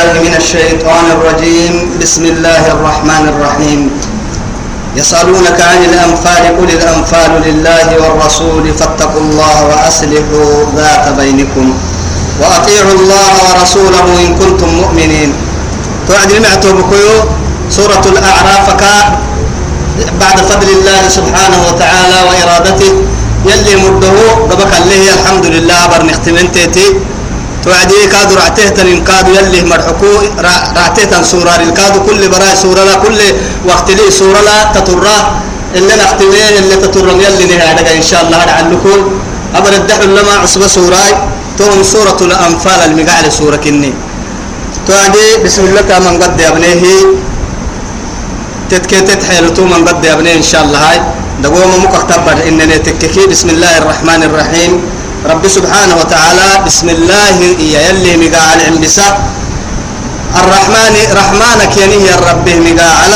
بالله من الشيطان الرجيم. بسم الله الرحمن الرحيم. يسألونك عن الأنفال قل الأنفال لله والرسول فاتقوا الله وأصلحوا ذات بينكم. وأطيعوا الله ورسوله إن كنتم مؤمنين. توعد معتو بكيو؟ سورة الأعراف بعد فضل الله سبحانه وتعالى وإرادته. يلي مده ربك الله الحمد لله برنختمن تيتي توعدي كادو رعته تنين كادو يلي مرحكو رعته تن سورة الكادو كل براي سورة لا كل وقت لي سورة لا تترى اللي نختمين اللي تترى يلي نهاية إن شاء الله لعلكم أبر الدحل لما عصب سورة توم سورة الأنفال المقال سورة كني. توعدي بسم الله كمان قد يبنيه. تتكتت حيلتو من قد يبنيه إن شاء الله. هاي دقوم مكتب إنني تككي. بسم الله الرحمن الرحيم. رب سبحانه وتعالى بسم الله يلي مقال انبسا الرحمن رحمانك يني يا رب مقال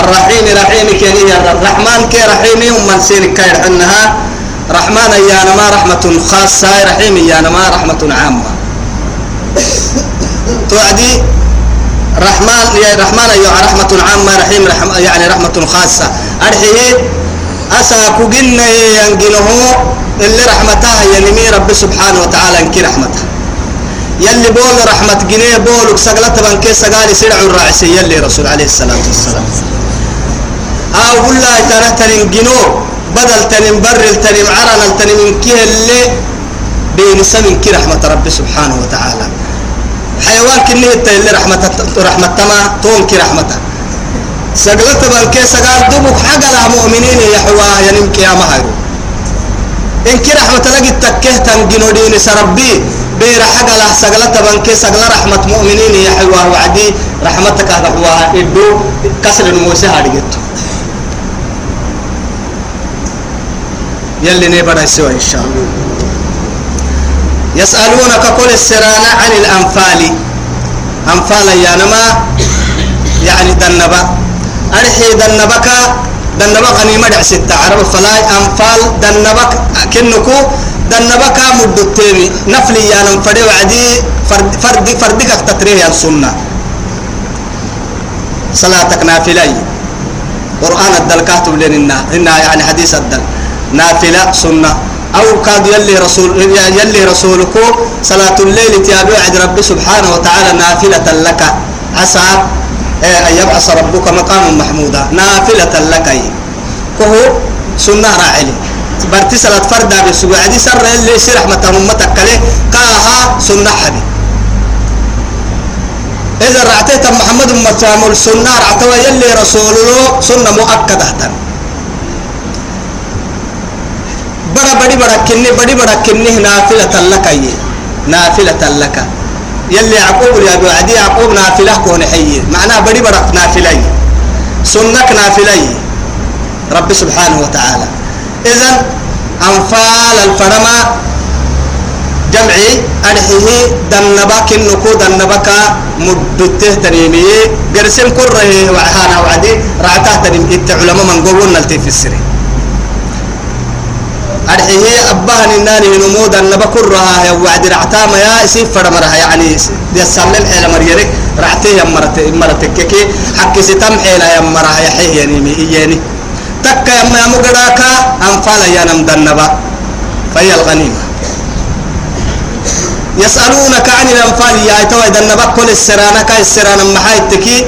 الرحيم رحيمك يني يا رب رحمن كي رحيمي ومن سينك كير انها رحمن يا نما رحمة خاصة رحيم يا نما رحمة عامة. توعدي رحمن يا رحمن يا رحمة عامة رحيم رحم يعني رحمة خاصة. أرحيه أساكو جنة ينجنه اللي رحمتها ينمي رب سبحانه وتعالى انكي رحمته يلي بول رحمة جنيه بول سقلت بنكي سقالي سرع الرعسي يلي رسول عليه الصلاة والسلام. أو والله ترى تنين جنو بدل تنين برل تنين عرن تنين كي اللي بين سمين كي رحمة رب سبحانه وتعالى. حيوان كنيه اللي رحمة رحمة تما توم كي رحمته سقلت بنكي سقال دبك حقلا مؤمنين يحوا ينمكي يا مهرو إن كي رحمة لقي تكه تنجنو دين سربي بير حق له سقلة بنك سقلة رحمة مؤمنين يا حوا وعدي رحمتك رحوا إدو كسر الموسى هارجت يلي نبرا سوى إن شاء الله. يسألونك كل السران عن الأنفال. أنفال يا نما يعني دنبا. أرحي دنبك دنبا غنيمة دع ستة. عرب فلاي أنفال دنبك كنكو دنبك مد التيمي نفلي يا نم فدي وعدي فرد فرد فردك تتريه السنة صلاتك نافلة. قرآن الدل كاتب لنا إنها يعني حديث الدل. نافلة سنة. أو كاد يلي رسول يلي رسولك صلاة الليل تيابع عند رب سبحانه وتعالى نافلة لك. عسى أن يبعث ربك مقاما محمودا نافلة لك كهو سنة راعلي. برتي صلاة فردا بسوء عدي سر اللي يصير رحمة أمتك كله. كاها سنة حبي إذا رعتيت محمد متامل سنة رعتوا يلي رسول له سنة مؤكدة. بڑا بڑی بڑا كني بڑی بڑا كني نافلة لك نافلة لك. يلي يعقوب يا ابو عدي يعقوب نافلة كون حي. معناه بدي برك نافله سنك نافله رب سبحانه وتعالى. اذا أنفال الفرما جمعي أرحيه دنبك النكو دنبك مدته تنيمي. قرسم كره وعهانا وعدي رعته تنيم. إت علماء من قولنا نلتي في أرحيه أباها الناني نمود النبا كرها يا وعد رعتام يا سيف فرمرها. يعني دي السلل حيل مريرك رعتيه يا مرت مرتك كي حكي ستم حيل يا مرها يا حيه يعني إياني. تك يا ما مقراك أنفال يا نمد النبا فهي الغنيمة. يسألونك عن الأنفال يا توي النبا كل السرانة كاي السرانة محاي تكي.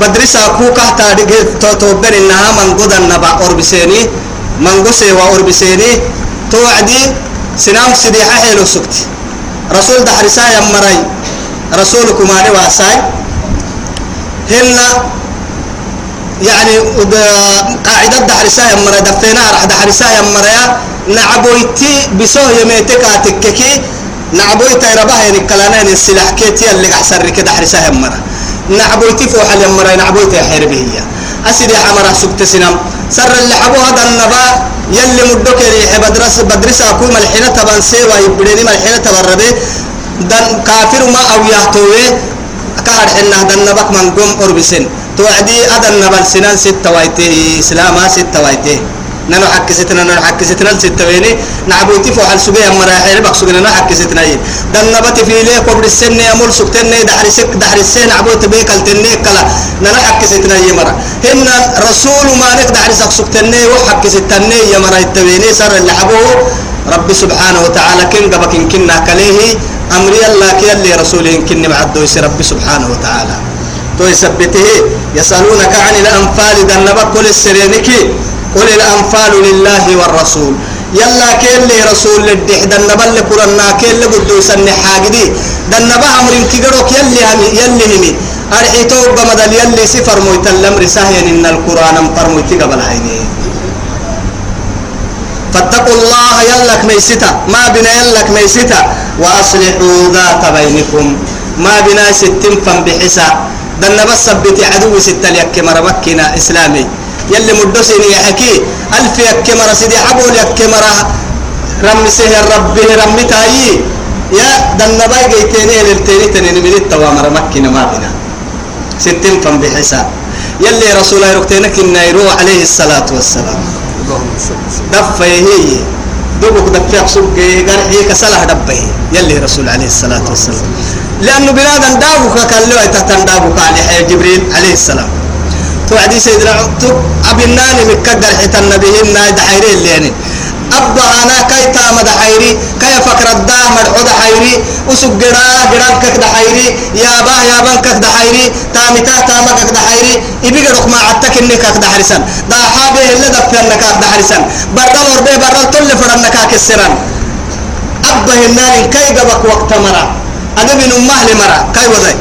بدرسا كوكا تاريخ توبر إنها من قد النبا أوربسيني. منقصي وأربسيني توعدي سنام سديحة حيلو سكت رسول دحرسا يمري رسولكم علي واساي هنا يعني قاعدة دحرسا يمري دفينا راح دحرسا يمري نعبويتي بسوه يميتك تككي نعبويتي رباه يعني كلانين السلاح كيتي اللي أحسن كده دحرسا يمري نعبويتي فوح يمري نعبويتي حربه هي أسيدي حمرا سكت سنام سر اللي حبو هذا النبا يلي مدوك اللي بدرس بدرس أكو ملحنة تبان سوى يبديني ملحنة تبربي دن كافر ما أو يهتوي كهر حنا هذا النبا من قوم أربسن توعدي هذا النبا سنان ستة وايته إسلاما ستة وايته نحن حكستنا نحن حكستنا لست بيني نعبوتي فوحل سجيا مراحل بق سجينا نحن حكستنا يد نباتي في ليه قبر السنة يا مول سكتنا دحر سك دحر السن عبوت بيك التنى كلا. نحن حكستنا يا مرا. هن رسول ما نك دحر سك سكتنا وحكستنا يا مرا التبيني سر اللي حبوه رب سبحانه وتعالى كن قبك كنا كليه أمر الله كي اللي رسوله كن معدو رب سبحانه وتعالى. تو يثبته يسألونك عن الأنفال دنبت كل السرينكي قل الأنفال لله والرسول. يلا كيل لي رسول الدح دنا بل كيل كيلي قدوس النحاق دي دن بأمر كيقروك يلي هم يلي همي. أرحيتو بمدل يلي سفر مويت الأمر سهين إن القرآن أمطر مويت قبل عيني. فاتقوا الله يلك ميستا. ما بنا يلك ميستا. وأصلحوا ذات بينكم. ما بنا ستين فم بحسا دنا بس بتي عدو ستة ليك مربكنا إسلامي. يلي مدسين يحكي ألف يك مرة سيدي عبول يك مرة رمسه الرب يي يا دنباي جيتيني للتيني تنين من التوامر مكينا ما بنا. ستين فم بحساب. يلي رسول الله ركتينك النيرو عليه الصلاة والسلام. دفه هي. دوبك دفه حسوك قرحي كسلح دبه يلي رسول عليه الصلاة والسلام. لأنه بلاد دابك كان له تحت دابك عليه جبريل عليه السلام. توعدي سيدنا عبد أبنان مكدر حتى النبي إنا دحيري اللي يعني أبدا أنا كي تام دحيري كي فكر الداه مرحو دحيري أسوك جرا جران كك دحيري يا با يا بان كك دحيري تامي تا تام كك دحيري إبقى رقما عتك إني كك دحرسان. دا حابه اللي دفن نكاك دحرسان. بردال وربي بردال تل فرن نكاك السران. أبدا هنان كي قبك وقت مرا. أدب نمه لمرا. كي وزي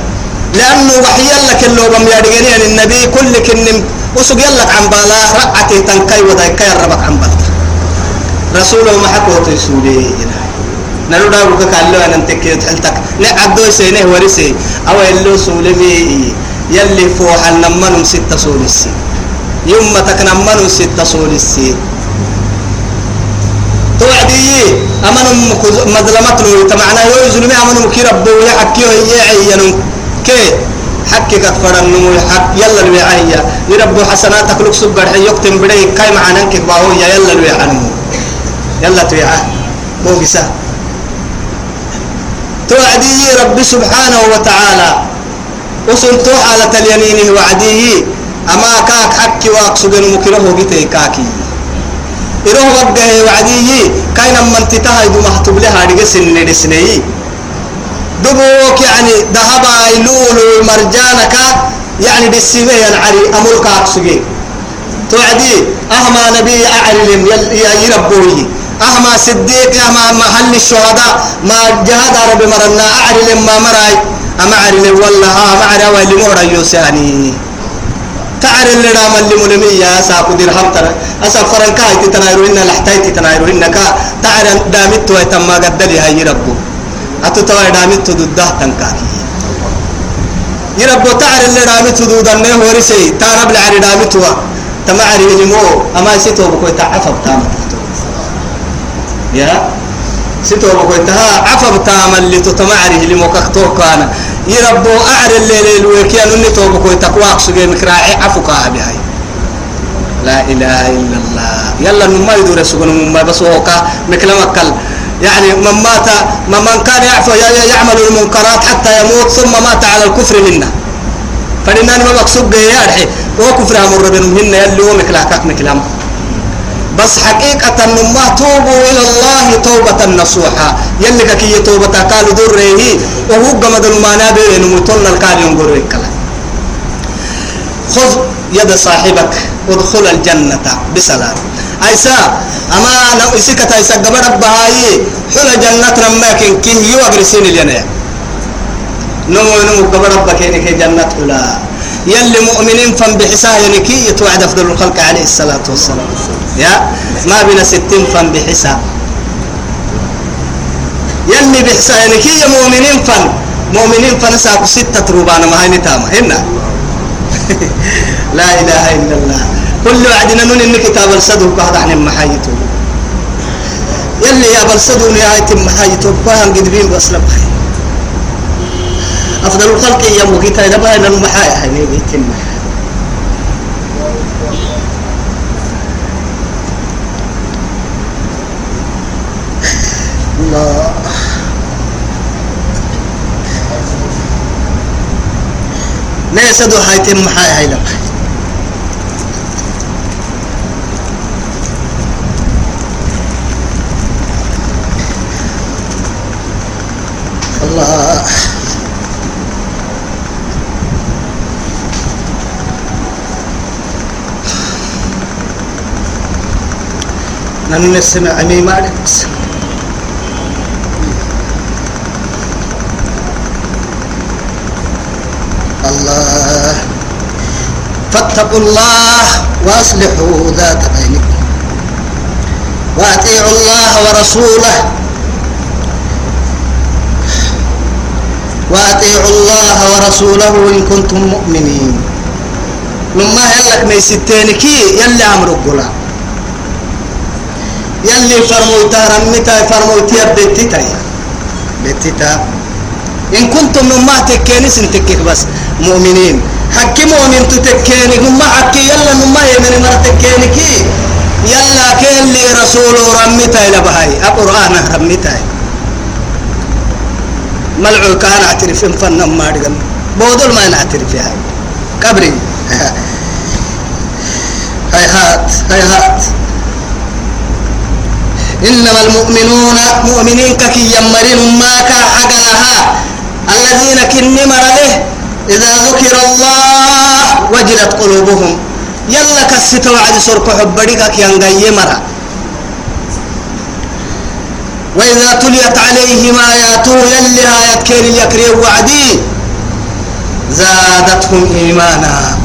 لأنه وحي لك اللي بم يعني النبي كل كنم وسق يلك عن بالا رقعتي تنكي وذاك ربك عن بالا رسوله ما حكوا تسولي نلو داروك قالوا أنا انتكي تحلتك عبدو سينه ورسي. أو اللو سولمي. يلي فوح النمن ستة سولسي. يوم تكنمن ستة سولسي. توعدي. أمن مظلمة له تمعنا يوزن أمن كي ربو. يحكيو يعينو كي حكي كفر النمو حق يلا الوعية يرب حسناتك لك سبر حي يكتم بدي كاي معنا كيف باهو يا يلا الوعى نمو يلا توعى بوغسة توعدي ربي سبحانه وتعالى. وصل على اليمين وعديه. أما كاك حكي واك سجن مكره جتي كاكي. إروه وقه وعديه. كاين من تتهيد محتوب لها رجس النرسنيه دبوك يعني ذهب يلول مرجانك يعني بالسيمية العري أمرك أقصي توعدي أهما نبي أعلم يا يربوي أهما صديق أهما محل الشهداء. ما جهد ربي مرنا أعلم ما مرأي. أما أعلم والله أما أعلم وإلي مورا يوساني. تعر اللي رام اللي ملمي يا ساق درهم ترى أسف فرنكا تتنايرو إن لحتاي تتنايرو إنك تعرل دامت ويتم ما قدلي هاي ربو حتى توا دامت تدوده تنكاكي يربو تعري اللي دامت تدوده نه ورسي تارب العري دامت هو تمعري يجمو أما سيتو بكو تعفب تامت يا؟ سيتو بكو تها عفب تام اللي تتمعري اللي مكاكتو كان يربو أعري اللي ليل ويكيان اللي تو بكو تقواق سجي مكراعي عفوكا بهاي لا إله إلا الله. يلا نما يدور سجن بس هو كا مكلمك كل يعني من مات من كان يعفو يعمل المنكرات حتى يموت ثم مات على الكفر منه. فلنان ما مقصود يا رحي وكفرها مر بنهن يلي ومك لعكاك مكلام بس حقيقة ما توبوا إلى الله توبة نصوحة. يلي كي توبة قالوا دره وهو قمد المانا بين مطلنا القال ينقر خذ يد صاحبك وادخل الجنة. بسلام. أيسا أما أنا إسكت أيسا قبر بهاي حنا جنة رماكن كن يو أجرسين الجنة نمو نمو قبر بكينك جنة حلا يلي مؤمنين فم بحساه نكي يتوعد أفضل الخلق عليه الصلاة والسلام. يا ما بنا ستين فم بحساه يلي بحساه نكي يا مؤمنين فم. مؤمنين فنساكو ستة ربانا ما هاي نتامة هنا. لا إله إلا الله. كل وعدنا من إنك تابل صدوك كهذا إحنا المحايتو يلي يا بل صدو نهاية المحايتو فهم قدبين بس لبخي أفضل الخلق يا مقيتا لبها إن المحايا هنيبي بيتم الله ليس دو حيتم محايا هاي لبخي نحن نسمع أمي الله. فاتقوا الله وأصلحوا ذات بينكم. وأطيعوا الله ورسوله. وأطيعوا الله ورسوله إن كنتم مؤمنين. لما يلك ميستينكي يلي أمرك قلا يلي فرموتا رمتا فرموتي بيتتا بيتتا إن كنتم نما تكيني سنتكك بس. مؤمنين. حكي مؤمن تتكيني نما حكي يلا نما يمن مرة تكيني كي. يلا كين لي رسول رمتا إلى بهاي. القرآن رمتا ملعو كان أعترف إن فن ما أدقن بودل ما نعترف هاي. كبري هاي هات. هاي هات. إنما المؤمنون مؤمنين كي يمرين ما كحقلها الذين كن له إذا ذكر الله وجلت قلوبهم. يلا كسيت وعد سرق حبريك كيان مرة وإذا تليت عليهم آياته يلي آيات كين يكري وعدي. زادتهم إيمانا.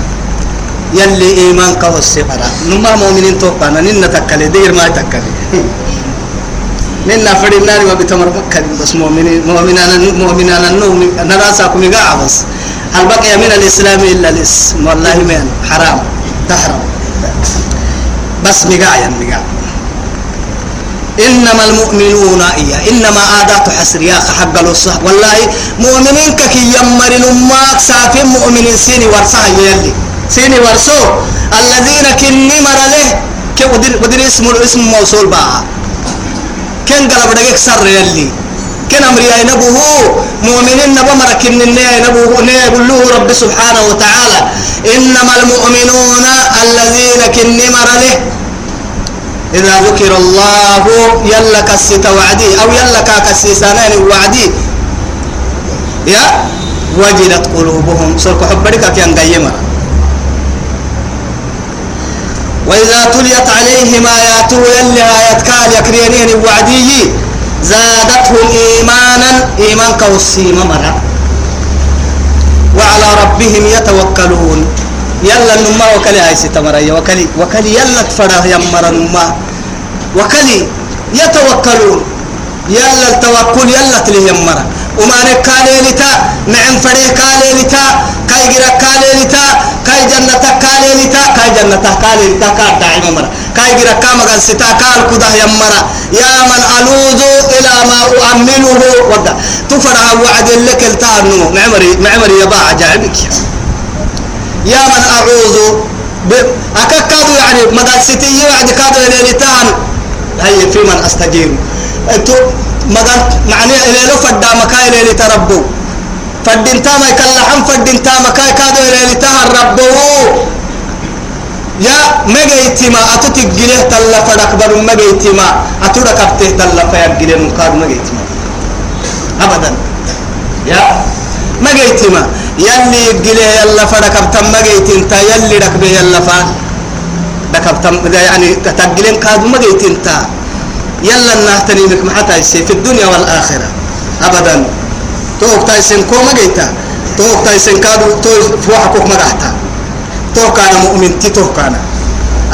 يلي إيمان قوى السفرة نما مؤمنين توقعنا نين تكلي دير ما تكلي. ننا فري النار وبتمر مكة. بس مؤمنين مؤمنان مؤمنان النوم. نراسكم يقع بس. هل بقي من الإسلام إلا الاسم والله من حرام. تحرم. بس مقايا مقايا إنما المؤمنون إيا إنما آدات حسر. يا حق الصح والله مؤمنين كي يمرن ماك سافين مؤمنين. سيني ورسها يلي. سيني ورسو الذين كني مر له. كي ودر اسم اسم موصول بقى كن قلب دقيق سر يلي. كن أمري أي نبوه مؤمنين نبو مركن أي نبوه نيقول له رب سبحانه وتعالى. إنما المؤمنون الذين كن مر له. إذا ذكر الله يلا كسيت وعدي أو يلا كسيسانين وعدي. يا وجلت قلوبهم. سرق حبرك كان قيمة وإذا تليت عليهم آياته يلي آيات كال يكرينين وعدي زادتهم إيمانا إيمان كوسيم مرة. وعلى ربهم يتوكلون. يلا نما وكلي هاي ستمرية وكلي وكلي يلا تفرح يمر نما وكلي يتوكلون. يلا التوكل يلا تلي يمر وما نكالي لتا معن فريق كالي لتا كاي جرا كالي لتا كاي جنة كالي لتا كاي جنة كالي لتا كار داعي مر كاي جرا كام قال ستا كال كده يمر يا من ألوذ إلى ما أؤمله ودا تفرح وعد لك التانو. معمري معمري يباع عجائبك يا من أعوذ أكاكادو يعني مدرستي وعد كادو إلى لتان هي في من أستجيب مدن معني إلى لو فدا مكاي إلى لتربو فدين تاما يكلحن فدين تاما كاي كادو إلى لتهر ربو يا مجيتما أتتجله تلا فدك بر مجيتما أتورك أبته تلا فيجله نكاد مجيتما أبدا. يا مجيتما يلي يجله يلا فدكبتم مجيتين تا يلي ركبه يلا فان. دكبتم يعني تجلين كاد مجيتين تا. يلا نهتني بك محتا في الدنيا والآخرة. أبدا. توك تايسن كو مجيتا توك تايسن كادو تو فوحكوك مجحتا توك أنا مؤمن تي توك أنا.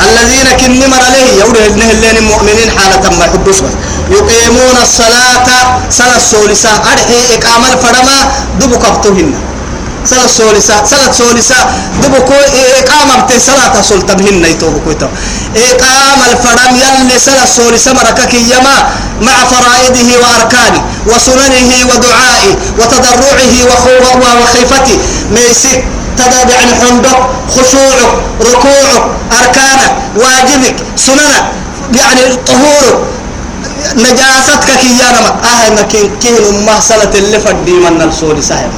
الذين كن مر عليه يوره النهلين المؤمنين حالة ما يحبوش يقيمون الصلاة صلاة السولسة أرحي إقامة الفرما دبو كفتوهن صلاة السولسة صلاة السولسة دبو كو إقامة بتي صلاة سلطة بهن يتوبو كويتو إقامة الفرم يلي صلاة السولسة مركك يما مع فرائده وأركانه وسننه ودعائه وتضرعه وخيفته ميسك تداد عن خشوعك ركوعك أركانك واجبك سننك يعني طهورك. نجاستك كيانا ما. آه مكين كين أمه سنة اللي فدي من الصول سهم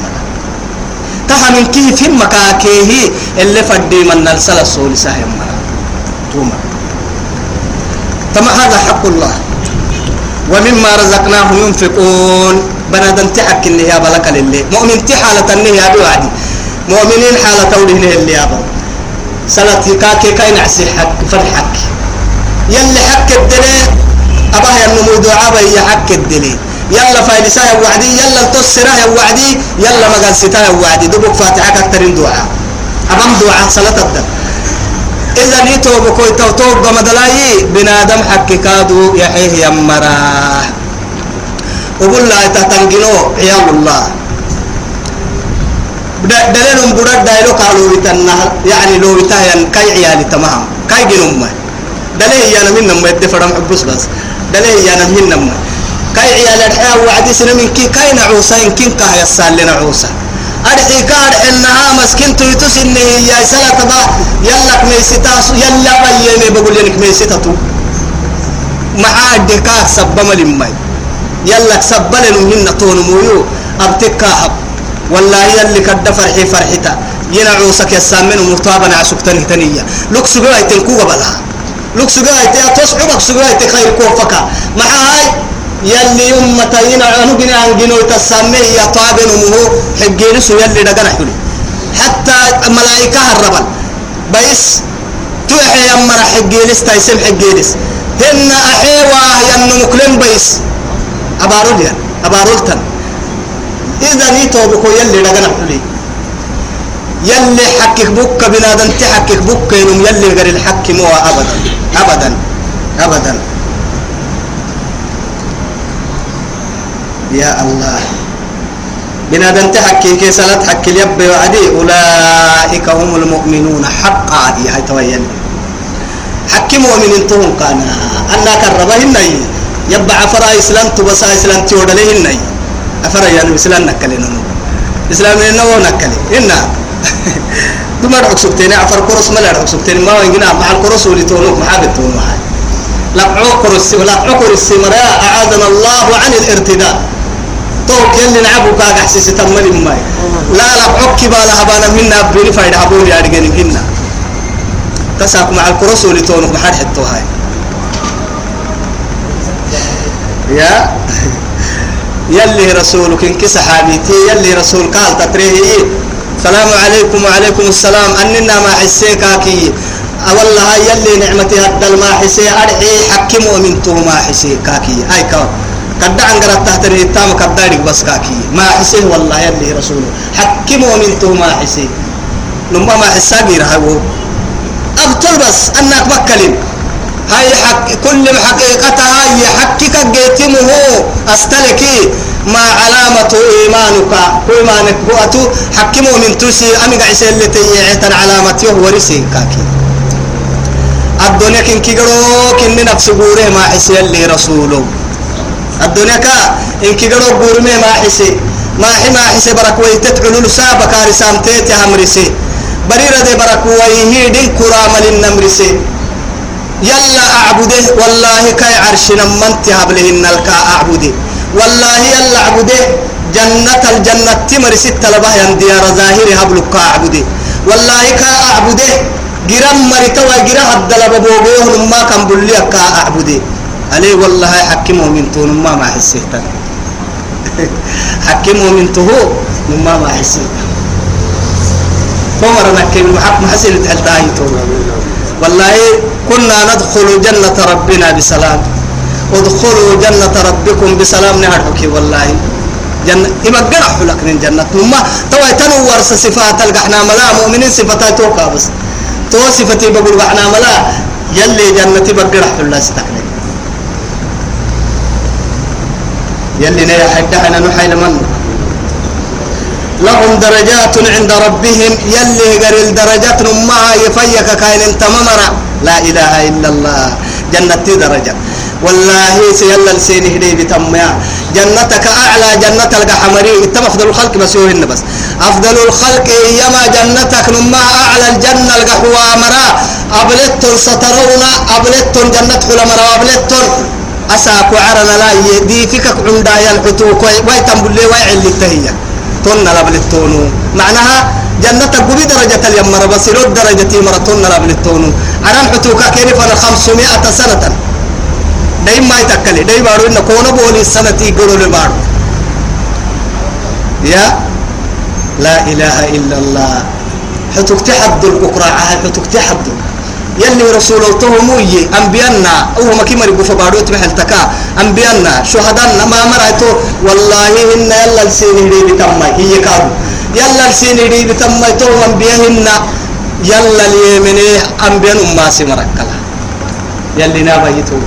تها من كيه في مكاكيه اللي فدي من السل الصول سهم توما. تما هذا حق الله. ومما رزقناهم ينفقون. بنادم تحك النهي بلك لله مؤمن تحالة النهي بوعدي مؤمنين حالة توليه اللي يابا سلتي كاكي كاين عسي حق فرحك يلي حق الدلي أباه ينمو دعابة هي حق الدلي يلا فايلسا يا وعدي يلا التصرا يا وعدي يلا مقال ستا يا وعدي. دبك فاتحة أكتر دعاء. أبام دعاء صلاة الدم. إذا نيتو بكوي توتوب بمدلاي بنادم حق كادو يحيه يمرا. وقول لا تتنقلوا عيال الله. دليل بدر دايلو قالوا بتنا يعني لو بتاين كاي عيالي تمام. كاي جنوم دليل يا نمين نما يدفرم حبس بس. دليل يا نمين نما كاي عيال الحياة وعدي سنة من كي كاي نعوسا إن كين كاه يسال لنا عوسا أرحي كار إنها مسكين تويتوس إنه يا سلا تبا يلا ميسيتا يلا بيني بقول لك ميسيتا تو معاد كاك سبما لمي يلا سبلا هن تون مويو. أبتكاهب والله يلي كد فرحي فرحتا ينعوسك يسامن ومرتابنا عسكتن هتنية لوك سجوا يتنكوا قبلها لوك سجوا يت تصعبك سجوا يت خير كوفك مع هاي يلي يوم متين عنو بنا عن جنو تسامي يا طابن ومهو حجين سو يلي دقنا حلي حتى ملائكة الربل بيس توحي يمر حجينس تايسم حجينس هن أحيوا ينو مكلم بيس. أبارول يعني أبارولتن إذا نيتو بكو يلي دقنا حلي يلي حكك بك بنادم تحكك بك ينم يلي غير الحق مو أبدا. أبدا. أبدا. يا الله. بنادم تحكي كي صلاة حكي اليب وعدي. أولئك هم المؤمنون حقا. يا هاي توين. حكي مؤمنين تهم كان أنا كربهن يبع فرا إسلام تبصا إسلام تودلهن أفرا يعني إسلام نكلنا إسلام إنه نكلي. إنا دمر عكسبتين. عفر كرس ملا عكسبتين. ما وينجنا مع الكرس ولي تونوك محابة تونو هاي لقعو كرس. لقعو كرس مرا أعاذنا الله عن الارتداد توك يلي نعبو كاغا حسيسي تمني ماي لا لا عكي بالا هبانا منا بني فايد حبولي أرجعني كنا. تساق مع الكرس ولي تونوك محاد حتو هاي. يا؟ يلي رسولك انك صحابيتي يلي رسول قال تتريه. السلام عليكم وعليكم السلام. أننا ما حسيكاكي والله يلي نعمتي هدل ما حسي أرحي حكي مؤمنته ما حسيكاكي هاي كون قد عنقرت تحت الهتام قدارك بس كاكي ما حسيه والله يلي رسوله. حكي مؤمنته ما حسي لما ما حساقي رهبه أبطل بس أنك بكلم هاي حق كل حقيقتها هي حقك جيتمه أستلكي. ما علامة إيمانك. إيمانك بؤتو حكمه من تسي أمي قعسي اللي تيعتن علامة ورسي كاكي. الدنيا كن كيقرو كن نفس قوره ما حسي اللي رسوله. الدنيا كا إن كيقرو قورمي ما حسي. ما حي ما حسي برك ويتتعلو لسابك رسام تيتي همرسي. بريرة دي برك ويهيدين كرامل النمرسي يلا أعبده والله كاي عرشنا من تهبلهن الكا أعبده. والله يلا أعبده جنة الجنة تمر ستة لبه ديار ظاهر هبلك أعبده. والله كا أعبده جرام مرتوى جرا هد لببوغيه ما كان بلي كا أعبده. عليه والله حكمه من تون ما ما حسيت حكمه من تهو ما ما حسيت فمر نكيم محق محسن تحلتاهي تون والله كنا ندخل جنة ربنا بسلام. ادخلوا جنة ربكم بسلام نهرك والله. جنة إما قرح لك من جنة. ثم توا تنور صفات القحنا ملا مؤمنين صفاتها توقع بس. تو صفتي بقول قحنا ملا يلي جنة بقرح الله استحنا يلي نيا حتى أنا نحيل من لهم درجات عند ربهم يلي قال الدرجات ما يفيك كاين انت ممرا لا إله إلا الله. جنة درجة. والله سيلا لسين هدي بتميا. جنتك أعلى جنة القحمري إنت افضل الخلق بس يوهن بس. أفضل الخلق يما جنتك نما أعلى. الجنة القحوى مرا ابلتون سترون ابلتون جنة خلا مرا ابلتون أساك عرنا لا يدي فيك عمدا ينحتوك ويتم بالله ويعلي التهية. تون لبلتونو معناها جنة قبي درجة اليمر بصيرو درجة مرتون لبلتونو عرن حتوك كيف أنا خمسمائة سنة. دايما ما يتكلي. دايما بارو إن كون بولي السنة يقولوا لبارو يا لا إله إلا الله. حتوك تحد القراءة حتوك تحد يلي رسول الله أنبيانا أو ما كي مريقوا فبارو تمحل تكا. أنبيانا شهدانا ما مرأيتو والله إن يلا السيني دي بتمي هي كارو. يلا السيني دي بتمي تو أنبيانا يلا اليمني أنبيان أماسي سمركلا يلي نابيتو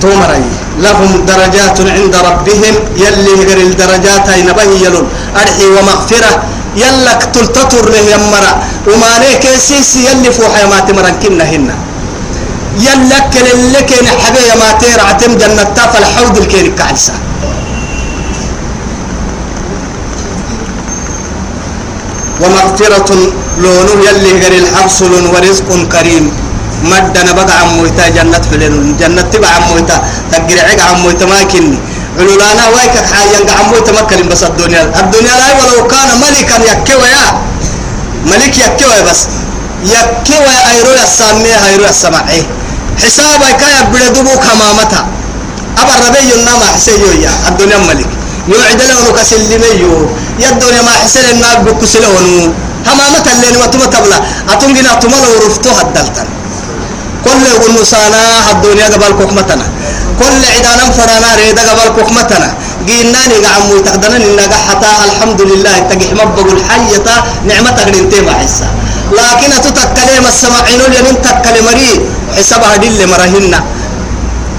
تو. مرأي. لهم درجات عند ربهم. يلي غير الدرجات أين بهي يلون. أرحي ومغفرة. يلك تلتطر له يمرا. وما ليك سيس يلي فوح ما تمرن كنا هنا. يلك اللي كان حبي ما تير عتم جنة تافل حوض الكين كعلسا ومغفرة لونه يلي غير الحبسل ورزق كريم. مدنا بقى عمويتا جنة حلين جنة تبع عمويتا. تقرع عمويتا ما كني علولانا وايك حايا عمو تمكن بس الدنيا. الدنيا لا ولو كان ملكا يكوى يا ملك يكوى بس. يكوى أيرو السامي أيرو السماعي حسابك يا بلدبو كمامتا أبا ربي ينام حسيو يا الدنيا ملك. يوعد له كسلميو يا الدنيا ما حسن النار بكسلونه همامة اللي نمتما تبلا. أتنجنا تملو رفتوها الدلتن كل يقول الدنيا قبل كوكمتنا كل عدانا فرانا ريدا قبل كوكمتنا قيناني قعمو تقدنا إنك حتى الحمد لله تقح مبقوا الحية نعمتك ننتي مع حسا لكن أتتكلم السماعين لمن تكلم مري حسابها دل مرهن.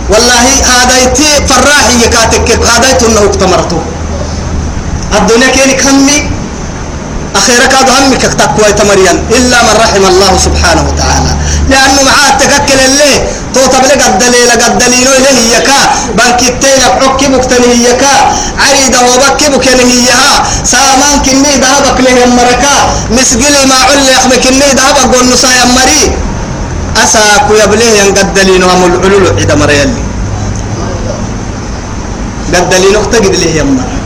والله هذا فراحي يكاتك هذا يتنه اكتمرته. الدنيا كيني كمي أخيرا كادو همك تقوى تمريا إلا من رحم الله سبحانه وتعالى. لأنه معاه تككل اللي تو تبلغ الدليل قد دليل إليه يكا بانك التين بحكي مكتنه يكا عريدة وبكي مكنه يها سامان كني ذهبك له مركا. مسقلي ما علي أخبك كني ذهبك قول نسا يمري أساكو يبليه ينقد دليل هم العلول عيدا مريالي قد دليل أختقد له يمري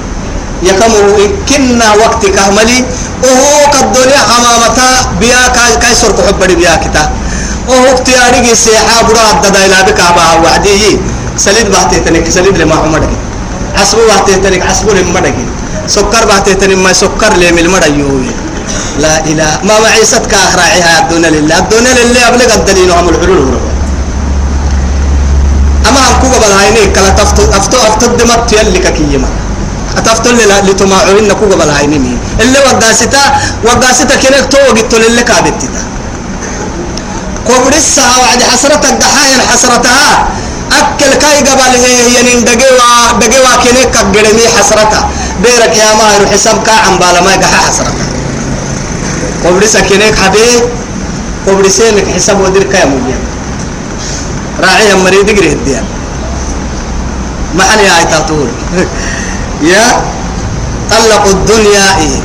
يكمل كنا وقت كهملي. وهو كالدنيا حمامتا بيا كاي سرق حب بيا كتا. وهو اختياري سيحا برا الددا إلى بك أبا وعدي سليد بحتي تنك سليد لما عمرك عصبو بحتي تنك عصبو لما دقي سكر بحتي تنك ما سكر لم المرة يوي لا إله. ما معيستك راعيها الدنيا لله. الدنيا لله أبلغ الدليل هم الحلول أما هم كوبا بالهايني كلا تفتو أفتو أفتو دمت يلي كيما أتفتل لتماعوين نكوغ بالهاينيني اللي وقاستا وقاستا كنك تو وقتل اللي كابتتا قبرسها وعد حسرتك دحايا حسرتها أكل كاي قبل هي ينين دقيوا دقيوا كنك قرمي حسرتها بيرك يا ماهر كاعم بالا ما يقحى حسرتها قبرسها كنك حبي قبرسينك حساب ودير كايا مبين. راعي مريد قريه الديان حني آية تطول يا طلقوا الدنيا. إيه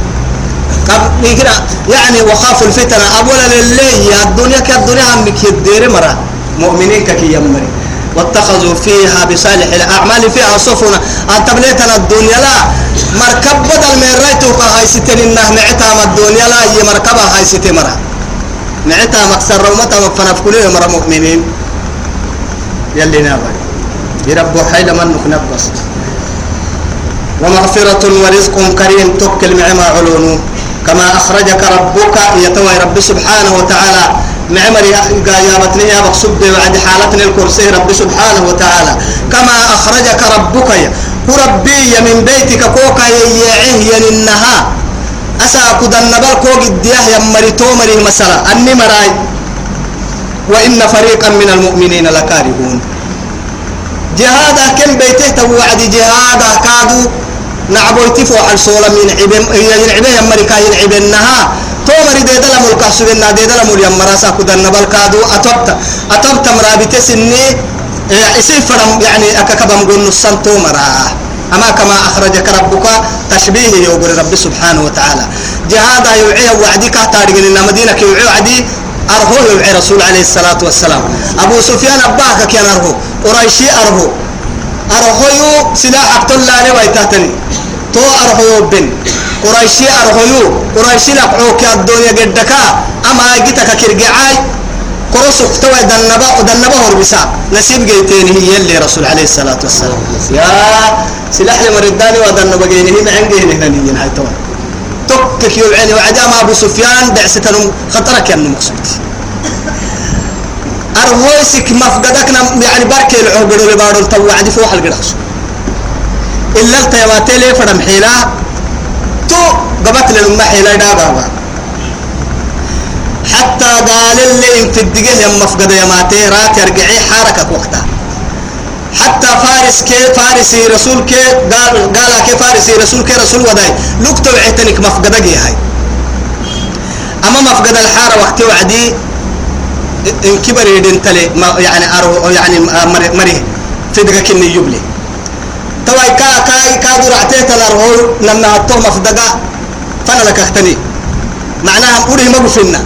يعني وخافوا الفتنة. أولا لله يا الدنيا كالدنيا عمك يدير مرة. مؤمنين كي يمري واتخذوا فيها بصالح الأعمال فيها سفنا أن تبليتنا الدنيا لا. مركب بدل من رأيتك هاي ستين إنه نعتها الدنيا لا. هي مركبها هاي ستين مرة. نعتها مكسر رومتها مفنف كلهم مرة مؤمنين. يلي نابا يربو حيل من نخنبس ومغفرة ورزق كريم توكل معما علونو كما أخرجك ربك يتوى رب سبحانه وتعالى. معمر قايابتني يا مقصود بعد حالتنا الكرسي رب سبحانه وتعالى. كما أخرجك ربك ربي من بيتك كوكا يعيه ينها أسا كدن بالكوك الدياه يمري تومري مسألة أني مراي. وإن فريقا من المؤمنين لكارهون. جهادا كم بيته توعد جهادا كادو. نعبويتي فوق الصولة من عبم ينعبه يمريكا ينعبنها تومري دي دلم الكحسبنا دي دلم اليمراسا كدن بالكادو أتبت أتبت مرابط سني إسي فرم يعني أككبم قول نصان تومرا. أما كما أخرجك ربك تشبيه يوغر رب سبحانه وتعالى. جهادا يوعيه وعدي كهتاري إن مدينة يوعيه وعدي أرهو يوعي رسول عليه الصلاة والسلام. أبو سفيان أباك كان أرهو. قريشي أرهو. أرهو يو سلاح عبد الله عليه تو أرهو بن. قريشي أرهو يو قريشي لقعوك الدنيا قدكا أما جيتك كرقعاي قرص اختوى دنبا ودنبا هربسا. نسيب جيتين هي اللي رسول عليه الصلاة والسلام. يا سلاح لمرداني ودنبا جينه معن جينه هنا هاي توي تكك يوعيني وعدام أبو سفيان دعستهم خطرك يا مقصود. أرهويسك مفقدك يعني بارك العقد اللي بارو التوعد فوح القرص. إلا التيماتي لي فرم حيلا تو قبت للمة حيلا دابا حتى قال اللي انت الدقيه يا مفقد يا ماتي رات يرجعي حركة وقتها حتى فارس كي فارسي رسول كي قال قال كي فارسي رسول كي رسول وداي. لقطة وعتنك مفقدك يا هاي. أما مفقد الحارة وقت وعدي إن يدين تلي يعني أرو يعني مري مري في دقة كني يبلي. تواي كا كا كا درعتي تلارهول لما هتوه مفقدة فأنا لك أختني. معناها أوري ما بفنا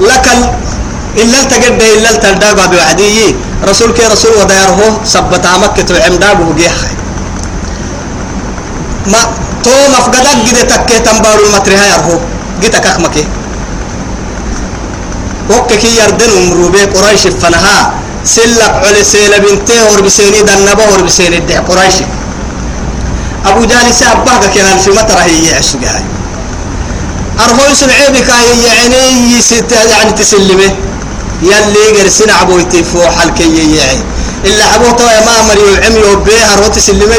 لك إلا تجد إلا تلداغا بوعدي رسول كي رسول ودايره سبت مكة وعمدابه جيح ما تو مفقدك جدي تكي تنبارو المترها يرهو. جيتك أخمكي وككي يردن مروبي قريش فنها. سلك على سيل بنتي اور بسيني دنبا اور بسيني دي قريش. أبو جهل سأباك كان في مطرح هي عشقها. أرهوي سنعيبك هي يعني ست يعني تسلمه. يلي قرسنا عبويتي فوق حلكي يعني. إلا عبوته يا مامر يعم يوبيه روت سلمه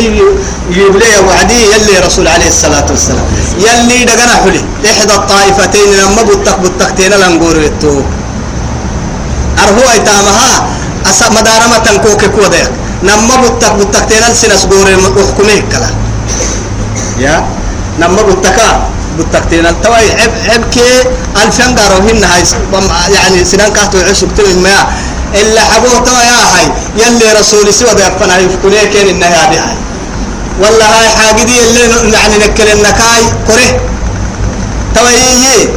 يبليه وعدي يلي رسول عليه الصلاة والسلام. يلي دقنا حلي. إحدى الطائفتين لما بتك بتكتين لنقوريتو أرهو أيتامها أسا مدارمة تنكوك كوديك. نما بتك بتكتين سنس قوري وحكمه كلا. يا؟ نما بتكا بتكتين. التوي عب عب كي ألفين قاروهن هاي يعني سنان كاتو عشق تلين ما إلا حبوه توا يا هاي يلي رسولي سوى ده يفنا يفكني كين إنها هذه هاي والله هاي حاجة دي اللي يعني نكل النكاي كره. توا يي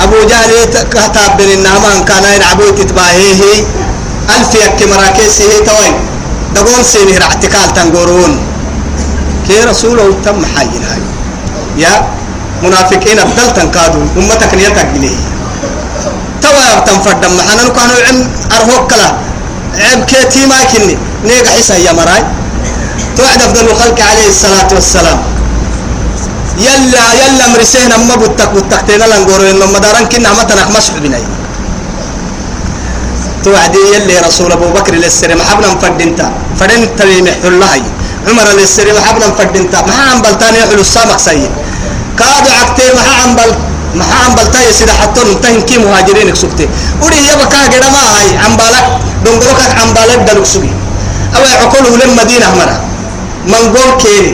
أبو جهل كتاب بين النعمان كان يلعبوا تتباهيه ألف يك مراكز هي توي دقون سيني اعتكال تنقرون. كي رسوله تم حيين هاي يا منافقين أبدل تنكادوا أمتك نيتك إليه توا تنفرد معنا كانوا عم أرهوك كلا. عم كيتي ما كني. نيجا حسا يا مراي. توعد أفضل الخلق عليه الصلاة والسلام. يلا يلا مرسينا ما بتك بتكتينا لنقولوا إنه مدارن كنا ما تنخ مسح بناي توعد يلي رسول أبو بكر للسري محبنا مفدنتا فدنت بمحل الله. عمر للسري محبنا مفدنتا ما عم بلتاني يحلو السامق سيد كادو عكتي ما عم بل ما عم بلتاي سيدا حتى نتهنكي مهاجرين سكتي ودي يبقى كاجر ما هاي؟ عم بالك دونغروك عم بالك دلوك سوي أو عقوله لما مدينة مرة من قول كيني.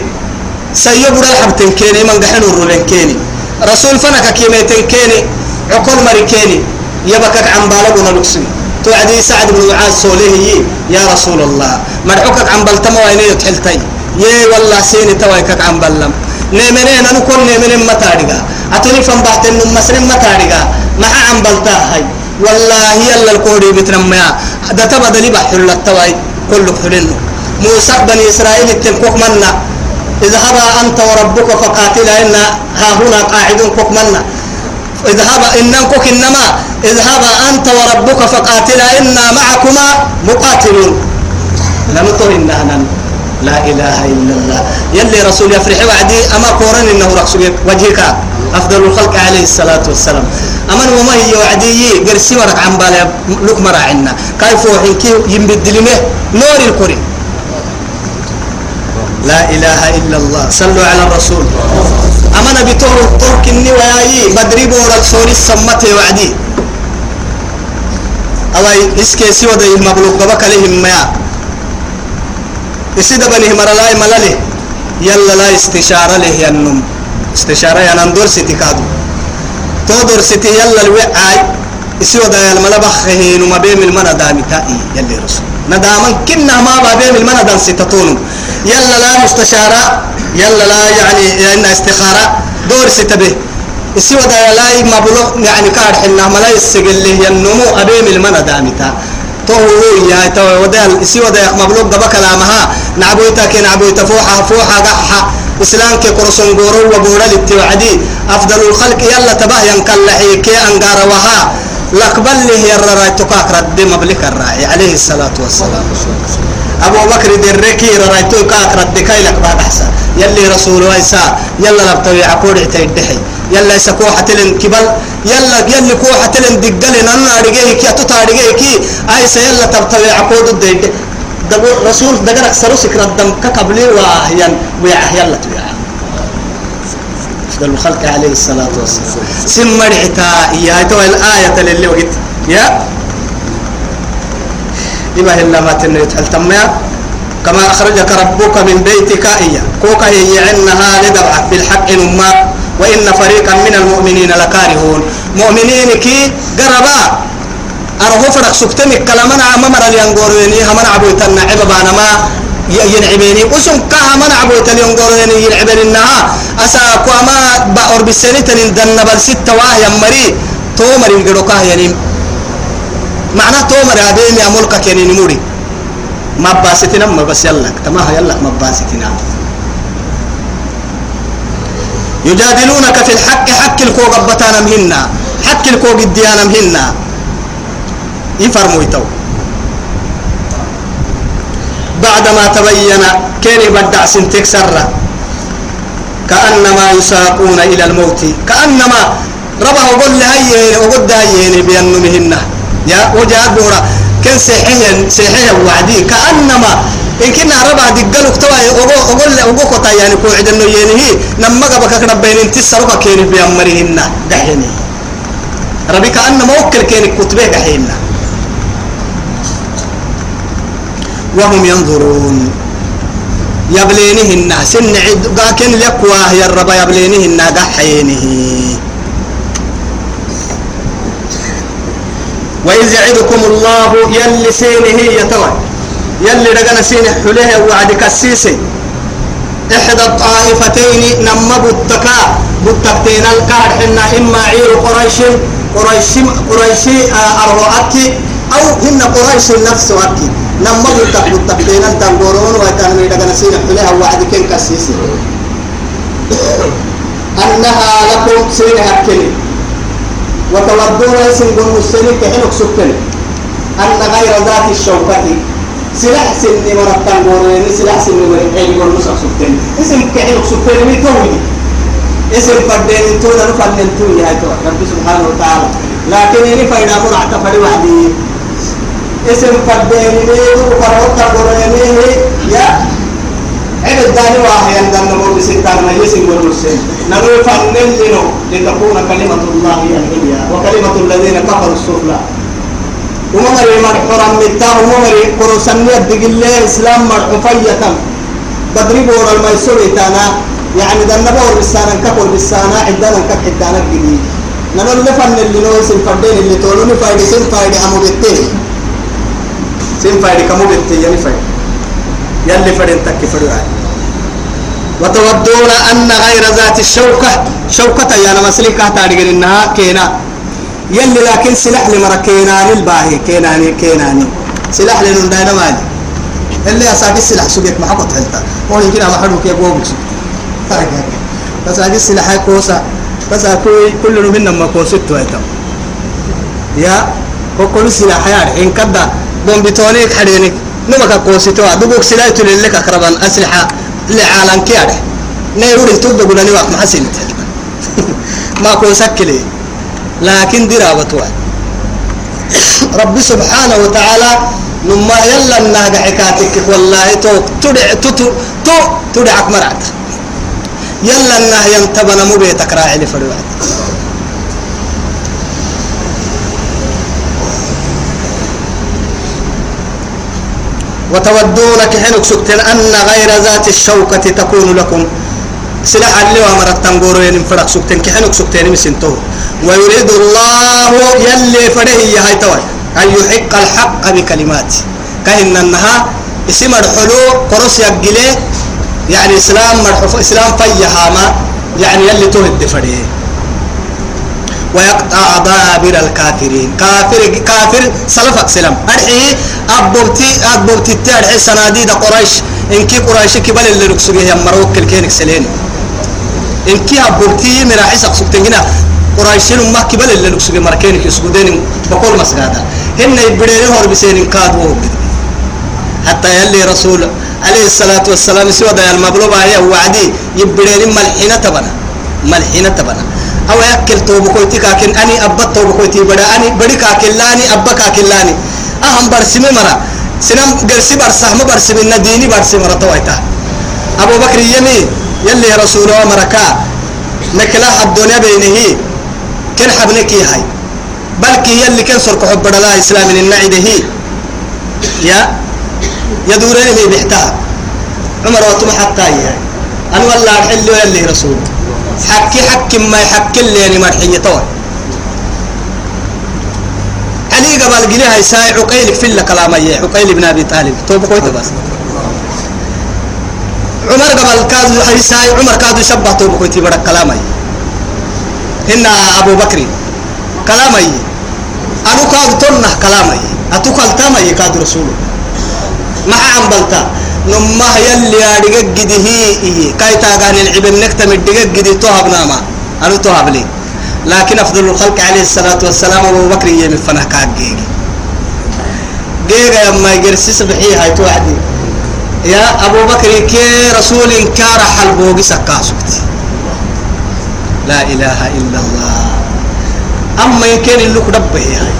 سيب ولا حبتن كيني. من قحن الرولين كيني. رسول فنك كيميتن كيني. عقول مري كيني. يبقى عم بالك ونلوك سوي توعدي سعد بن معاذ سوليه يا رسول الله. مرحوكك عم بلتما ويني تحلتي يي والله سيني تويكك عم بلم نيمنين أنا كل نيمنين ما تارجع أتوني فم بعت إنه مسلم ما تارجع ما عم بلتا هاي. والله يلا الكوري بتنمى ده تبى دليل بحول التواي كله حلنه موسى بني إسرائيل التنكوك منا اذهبا أنت وربك فقاتلا إن ها هنا قاعدون كوك منا اذهب إنكم إنما. اذهب أنت وربك فقاتلا إنا معكما مقاتلون. لنطر إننا لا إله إلا الله. يلي رسول يفرح وعدي أما كورن إنه رخص وجهك أفضل الخلق عليه الصلاة والسلام. أما وما هي وعدي قرسي ورق عن بالا لك مراعنا كيف وحنكي ينبدل نور الكريم لا إله إلا الله. صلوا على الرسول. أما نبي تور ترك وياي. بدري بورا سوري السمته وعدي. أواي إسكي سوى ده مبلوغ بك لهم ما إسيد بني مرلاي ملله يلا لا استشارة له ينم. استشارة ينندور ستي كادو. تودور ستي يلا الوعاي. إسيو ده الملا بخه نما بيم المنا دامي تائي. يلي رسول. نداما كنا ما بابيم المنا دام ستتونو يلا لا مستشارة. يلا لا يعني إن استخارة. دور ستبه السوى دا لا ما بلو يعني كار حنا ملا يسجل له ينمو أبيم المنا دامتا تو يا تو ودال السوى دا ما بلو قبل كلامها. نعبويتا كي نعبويتا فوحة فوحة قحة إسلام كي قرصن قورو وبورا للتوعدي أفضل الخلق يلا تباه ينكلحي كي أنقار وها. لقبل له يرى تكاك رد مبلك الراعي عليه الصلاة والسلام. أبو بكر دركي رأيتو كاك رد كاي لك بعد أحسن يلي رسول ويسا. يلا لبتوي عقود عتيدحي يلا يسكوحة تلن كبل. يلا يلي كوحة تلن دقل نانا رجيه كي أتوتا رجيه كي. أيسا يلا تبتوي عقود الديد رسول دقرك سروسك ردم كقبلي وأحيان ويا يلا تويا أفضل الخلق عليه الصلاة والسلام. سمر عتا يا تو الآية اللي وقت. يا. إما إلا ما تنو يتحل كما أخرجك ربك من بيتك إيا كوكا يعنها لدبعك بالحق نما. وإن فريقا من المؤمنين لكارهون. مؤمنين كي قربا. أرهو فرق سكتمك كلامنا ممر اليانغوريني همنا عبويتنا عببانا ما ينعبيني. وسن كها من عبويت اليانغوريني ينعبين إنها أسا كواما بأور بالسنة تندن بل ستة واهي مري تومر ينقلوكاه يعني معناه تومر أبيم يا ملكك يعني نموري. ما باستنا ما بس يلا تمام يلا ما باستنا يجادلونك في الحق حق الكوغ بتانا مهنا حق الكوغ الديانة مهنا يفرموا يتو. بعدما تبين كيني بدع سنتك سرة كأنما يساقون إلى الموت. كأنما ربه وقل لهي وقل دهي بأنه مهنا يا وجهات بورا كان سيحيا سيحيا وعدي. كأنما إن كنا ربع دقلوا كتوا أقول أقول كتا يعني كو عدنا ينهي نما قبك كنا بين انت سرقة كيني بأمرهن دحيني. ربي كأنما وكل كيني كتبه دحينا وهم ينظرون. يبلينهن سن عد لكن لكوا يا الرب يبلينهن دحينه. وإذ يعدكم الله يلي سينه يتوى يلي رقنا سينه حليه وعدك السيسي إحدى الطائفتين نم بتكا بتكتين الكار إما عير قريش. قريش قريش أرواءك أو هن قريش نفس وكي نم بتك بتكتين تنقرون ويتهمي رقنا سينه حليه وعدك كالسيسي أنها لكم سينه أكلي وتودون اسم بن مسلم كحنك سكن أن غير ذات الشوكة. سلاح سن مرتب بورين سلاح سن مرتين بن مسلم سكن اسم كحنك سكن من توي اسم فدين تونا نفنن توي هاي تو. رب سبحانه وتعالى. لكن إني فايدا من اعتقد وحدي اسم فدين نيدو فروت بورين يا. عبد داني واحد يندم نمر بسكان ما يسم والمسلم نمر فنن لنو؟ لتكون كلمة الله هي العليا وكلمة الذين كفروا السفلى. وممر مرحورا متا وممر قرصنية دقل إسلام مرحفية بدري بورا الميسور تانا يعني ده نبور بالسانا كفر بالسانا عندنا كف حدانا الجديد نمر لفن اللي نو سن فردين اللي تولوني فايدي سن فايدي سن فايدي كمو بتين يعني فايدي يلي فرين تكي فرين وتودون أن غير ذات الشوكة شوكة أنا مسلكة تاريخ إنها كينا. يلي لكن سلاح لمرا كيناني الباهي كيناني كيناني سلاح لنون داينا مالي. اللي أساقي السلاح سوقيت محقط حلتا. هو يمكن أما حدوك يقوم بس أجي السلاح كوسا بس أكوي كل منا ما كوسيت ويتم يا وكل سلاح يعني إن كدا. بوم بتونيك حدينك نمك كوسيتوا دبوك سلاح تللك أقربا أسلحة لعالم كياره نيروري تبدو قلنا نواق محسن ما كون سكلي لكن دراوة رب سبحانه وتعالى نما يلا الناقع حكاتك. والله تو تدع تو تو تدعك مرعت. يلا الناه ينتبنا مو بيتك راعي لفروعت وتودون كحنك سكتن أن غير ذات الشوكة تكون لكم. سلاح اللي وامرت تنقوروا ين فرق سكتن كحنك سكتن مسنتو ويريد الله يلي فره يا هاي توي. أن يحق الحق بكلمات. كهن النها اسم الحلو قرص يقلي يعني إسلام مرحوف إسلام فيها ما يعني يلي تهد فره ويقطع دابر الكافرين. كافر كافر سلفك سلام أرحي أبوبتي أبوبتي تارحي صناديد قريش. إنكي قريش كبل اللي ركسوه يا مروك الكينك سلين إنكي أبوبتي مراحي سقسوك تنجنا قريشين ما كبل اللي ركسوه مركينك يسقودين بقول مسجدا هن يبدين هور بسين كادو حتى يلي رسول عليه الصلاة والسلام سوى ده المبلوب هي وعدي. يبدين ملحنة تبنا ملحنة تبنا أو يأكل توبو كويتي كاكن أني أبا توبو كويتي بدا أني بدي كاكن لاني أبا كاكن لاني أهم برسمي مرا. سنم قرسي برسه ما برسمي نديني برسمي مرا تويتا أبو بكر يمي يلي رسول الله مركا نكلا الدنيا بينه كن حبنك هاي بلكي يلي كن سرق حب الله إسلام من النعده يا يدورني في بحتها عمر وتم حتى هي أنا والله حلو يلي رسول. حكي حكي ما يحكي لي يعني مرحية طول علي قبل قليها يساي عقيلك في كلام عقيل بن أبي طالب. توب كويت بس. عمر قبل كادو يساي عمر كادو شبه توب كويت بدك كلام هن أبو بكر كلام أنا كادو تنه كلام أتوكل تامي كادو رسوله. مع عمبلتا نما يلي أدقق جدي هي كاي تاغان العبن نكتم الدقق جدي توهب ناما. أنا توهب لي. لكن أفضل الخلق عليه الصلاة والسلام أبو بكر يمي فنه كاك جيجي. جيجا يما يقرسي سبحي هاي توحدي يا أبو بكر كي رسول كار حلبوغي سكاسكتي لا إله إلا الله. أما يمكن اللي كدبه هاي.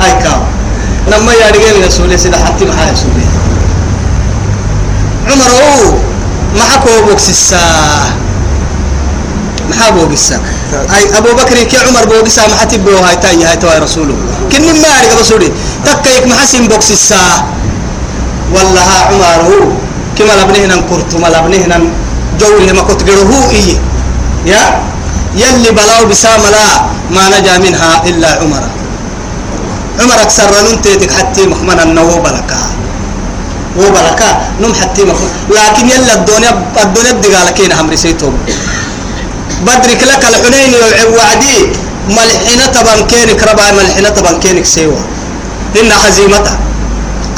هاي كاو. لما يارجين رسول سيدا حتى محا رسول عمر ما حكوا بوكسسا ما حكوا بوكسسا أي أبو بكر كي عمر بوكسا ما حتى بو هاي تاي هاي تواي رسوله. كني ما أعرف رسولي. تكيك ما حسين بوكسسا والله عمر هو. كما لبنهنا كرت ما لبنهنا جوله ما كنت هو إيه. يا؟ يلي بلاو بسام لا ما نجا منها إلا عمر. عمر أكثر ننتيتك حتى مخمنا النوو بلكا هو بلكا نم حتى مخمنا لكن يلا الدنيا الدنيا الدقالة كين هم رسيتهم بدرك لك الحنين وعدي ملحنة تبان كينك ربع ملحنة تبان كينك سيوا. إن هزيمتها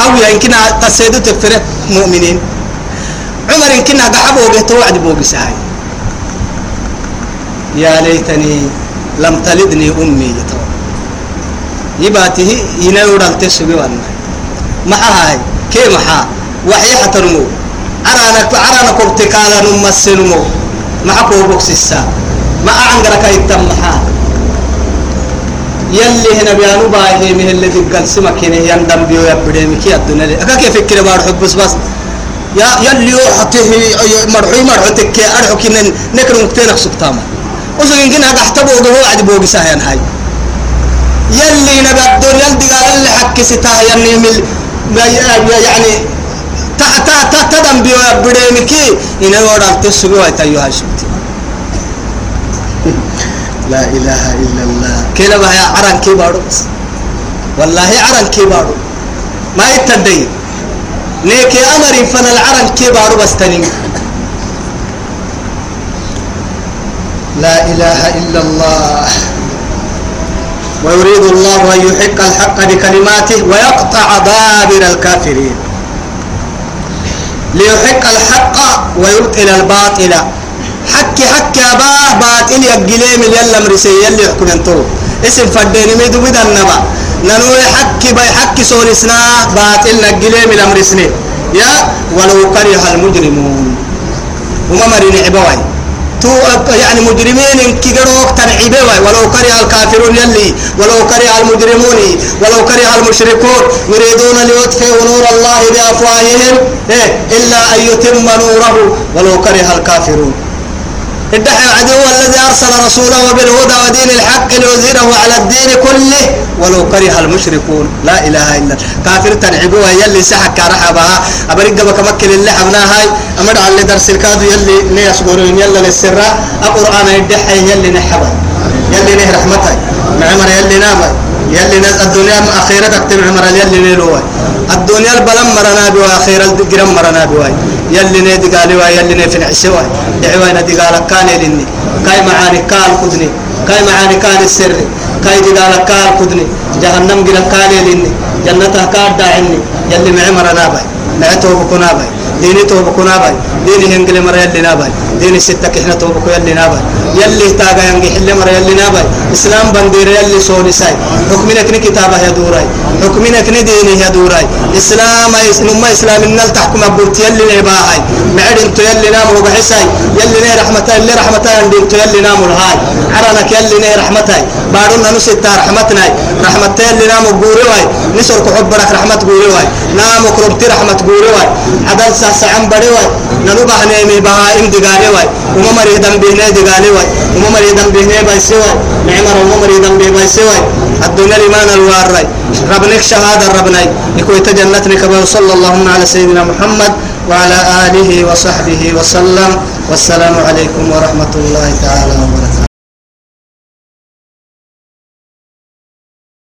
أو يمكن قصيدو تفرق مؤمنين. عمر يمكن قحبه به توعد بوق سهاي يا ليتني لم تلدني أمي يباته ينور التسوي وأنا ما هاي. كي محا وحي حترمو أرانا أرانا كبتك على ما حكو بوكس السا ما أعنقرك يتم محا يلي هنا بيانو باهي من اللي تقل سمك هنا يندم بيو يبدي مكي الدنيا لي. أكا كيف فكر بار حب بس بس. يا يلي يوحته مرحوي أرحو كي نكر مكتينك سكتاما وسوين كنا قحتبو هو عدي بوغي ساهيان هاي. يلي نبي الدنيا اللي حكي ستاه يعني مل يعني تا تدم بديمكي إن ورا تسوي تيوها شفتي لا إله إلا الله. كلا بها عرن كبارو بس. والله عرن كبارو ما يتدي نيك أمر فن العرن كبارو بس تنين. لا إله إلا الله. ويريد الله أن يحق الحق بكلماته ويقطع دابر الكافرين. ليحق الحق ويبطل الباطل. حكي حكي أباه باطل يقلي من يلا مرسي يلي يحكم ينطرو اسم فديني ميدو بدا النبا ننوي حكي باي حكي سولسنا باطل نقلي من أمرسني. يا ولو كره المجرمون. وما مرين عبوي تو يعني مجرمين كيروك تنعيبه ولو كره الكافرون يلي ولو كره المجرمون ولو كره المشركون يريدون ليطفئوا نور الله بأفواههم إيه إلا أن يتم نوره. ولو كره الكافرون. الدحي العدو الذي أرسل رسوله بالهدى ودين الحق ليظهره على الدين كله ولو كره المشركون. لا إله إلا كافر تنعبوها يلي سحك رحبها. أبرق بك مكل اللي حبناها أمر على درس الكادو يلي نيس قرون يلي للسراء. القرآن الدحي يلي نحبه. يلي نه رحمته معمر يلي نامه. يلي نز الدنيا أخيرا تكتب عمر يلي نيلوه الدنيا البلم مرنا بوا أخيرا الجرم مرنا بوا يلي نيدي قالوا يلي نفن عسوا دعوا ندي قال كان لني كاي معاني قال خذني كاي معاني كان السر كاي جدال كار كدني جهنم جل كاليلني جنتها كار داعني. يلي معمر نابي معتو بكنابي ديني توبة كنابي ديني هنجل مر يلي نابي ديني ستة كحنا توبة يلي نابي يلي تاجا ينجي حل مر يلي نابي إسلام بندير يلي سوني ساي. حكمنا كني كتابة يا دوراي. حكمنا كني ديني يا دوراي. إسلام نما إسلام النال تحكم أبورت يلي نباهاي معد انتو يلي نام وبحساي يلي ني رحمتها يلي رحمتها عندي انتو يلي نام الهاي عرنك يلي ني رحمتها بارون نسيت رحمتنا رحمتها يلي نام وقوري واي نسر كحبرك رحمة قوري واي نام وكرمتي رحمة قوري واي. عدل ساسعن بدي واي. نلو بحني مي بها ام دغالي واي. وما مري دم بينه دغالي واي. وما مري دم بينه بايسي واي. نعمر وما مري دم بي بايسي واي. الدنيا الايمان الواري ربنك شهادة ربنا يكون تجنتني كما صلى اللهم على سيدنا محمد وعلى آله وصحبه وسلم. والسلام عليكم ورحمة الله تعالى وبركاته.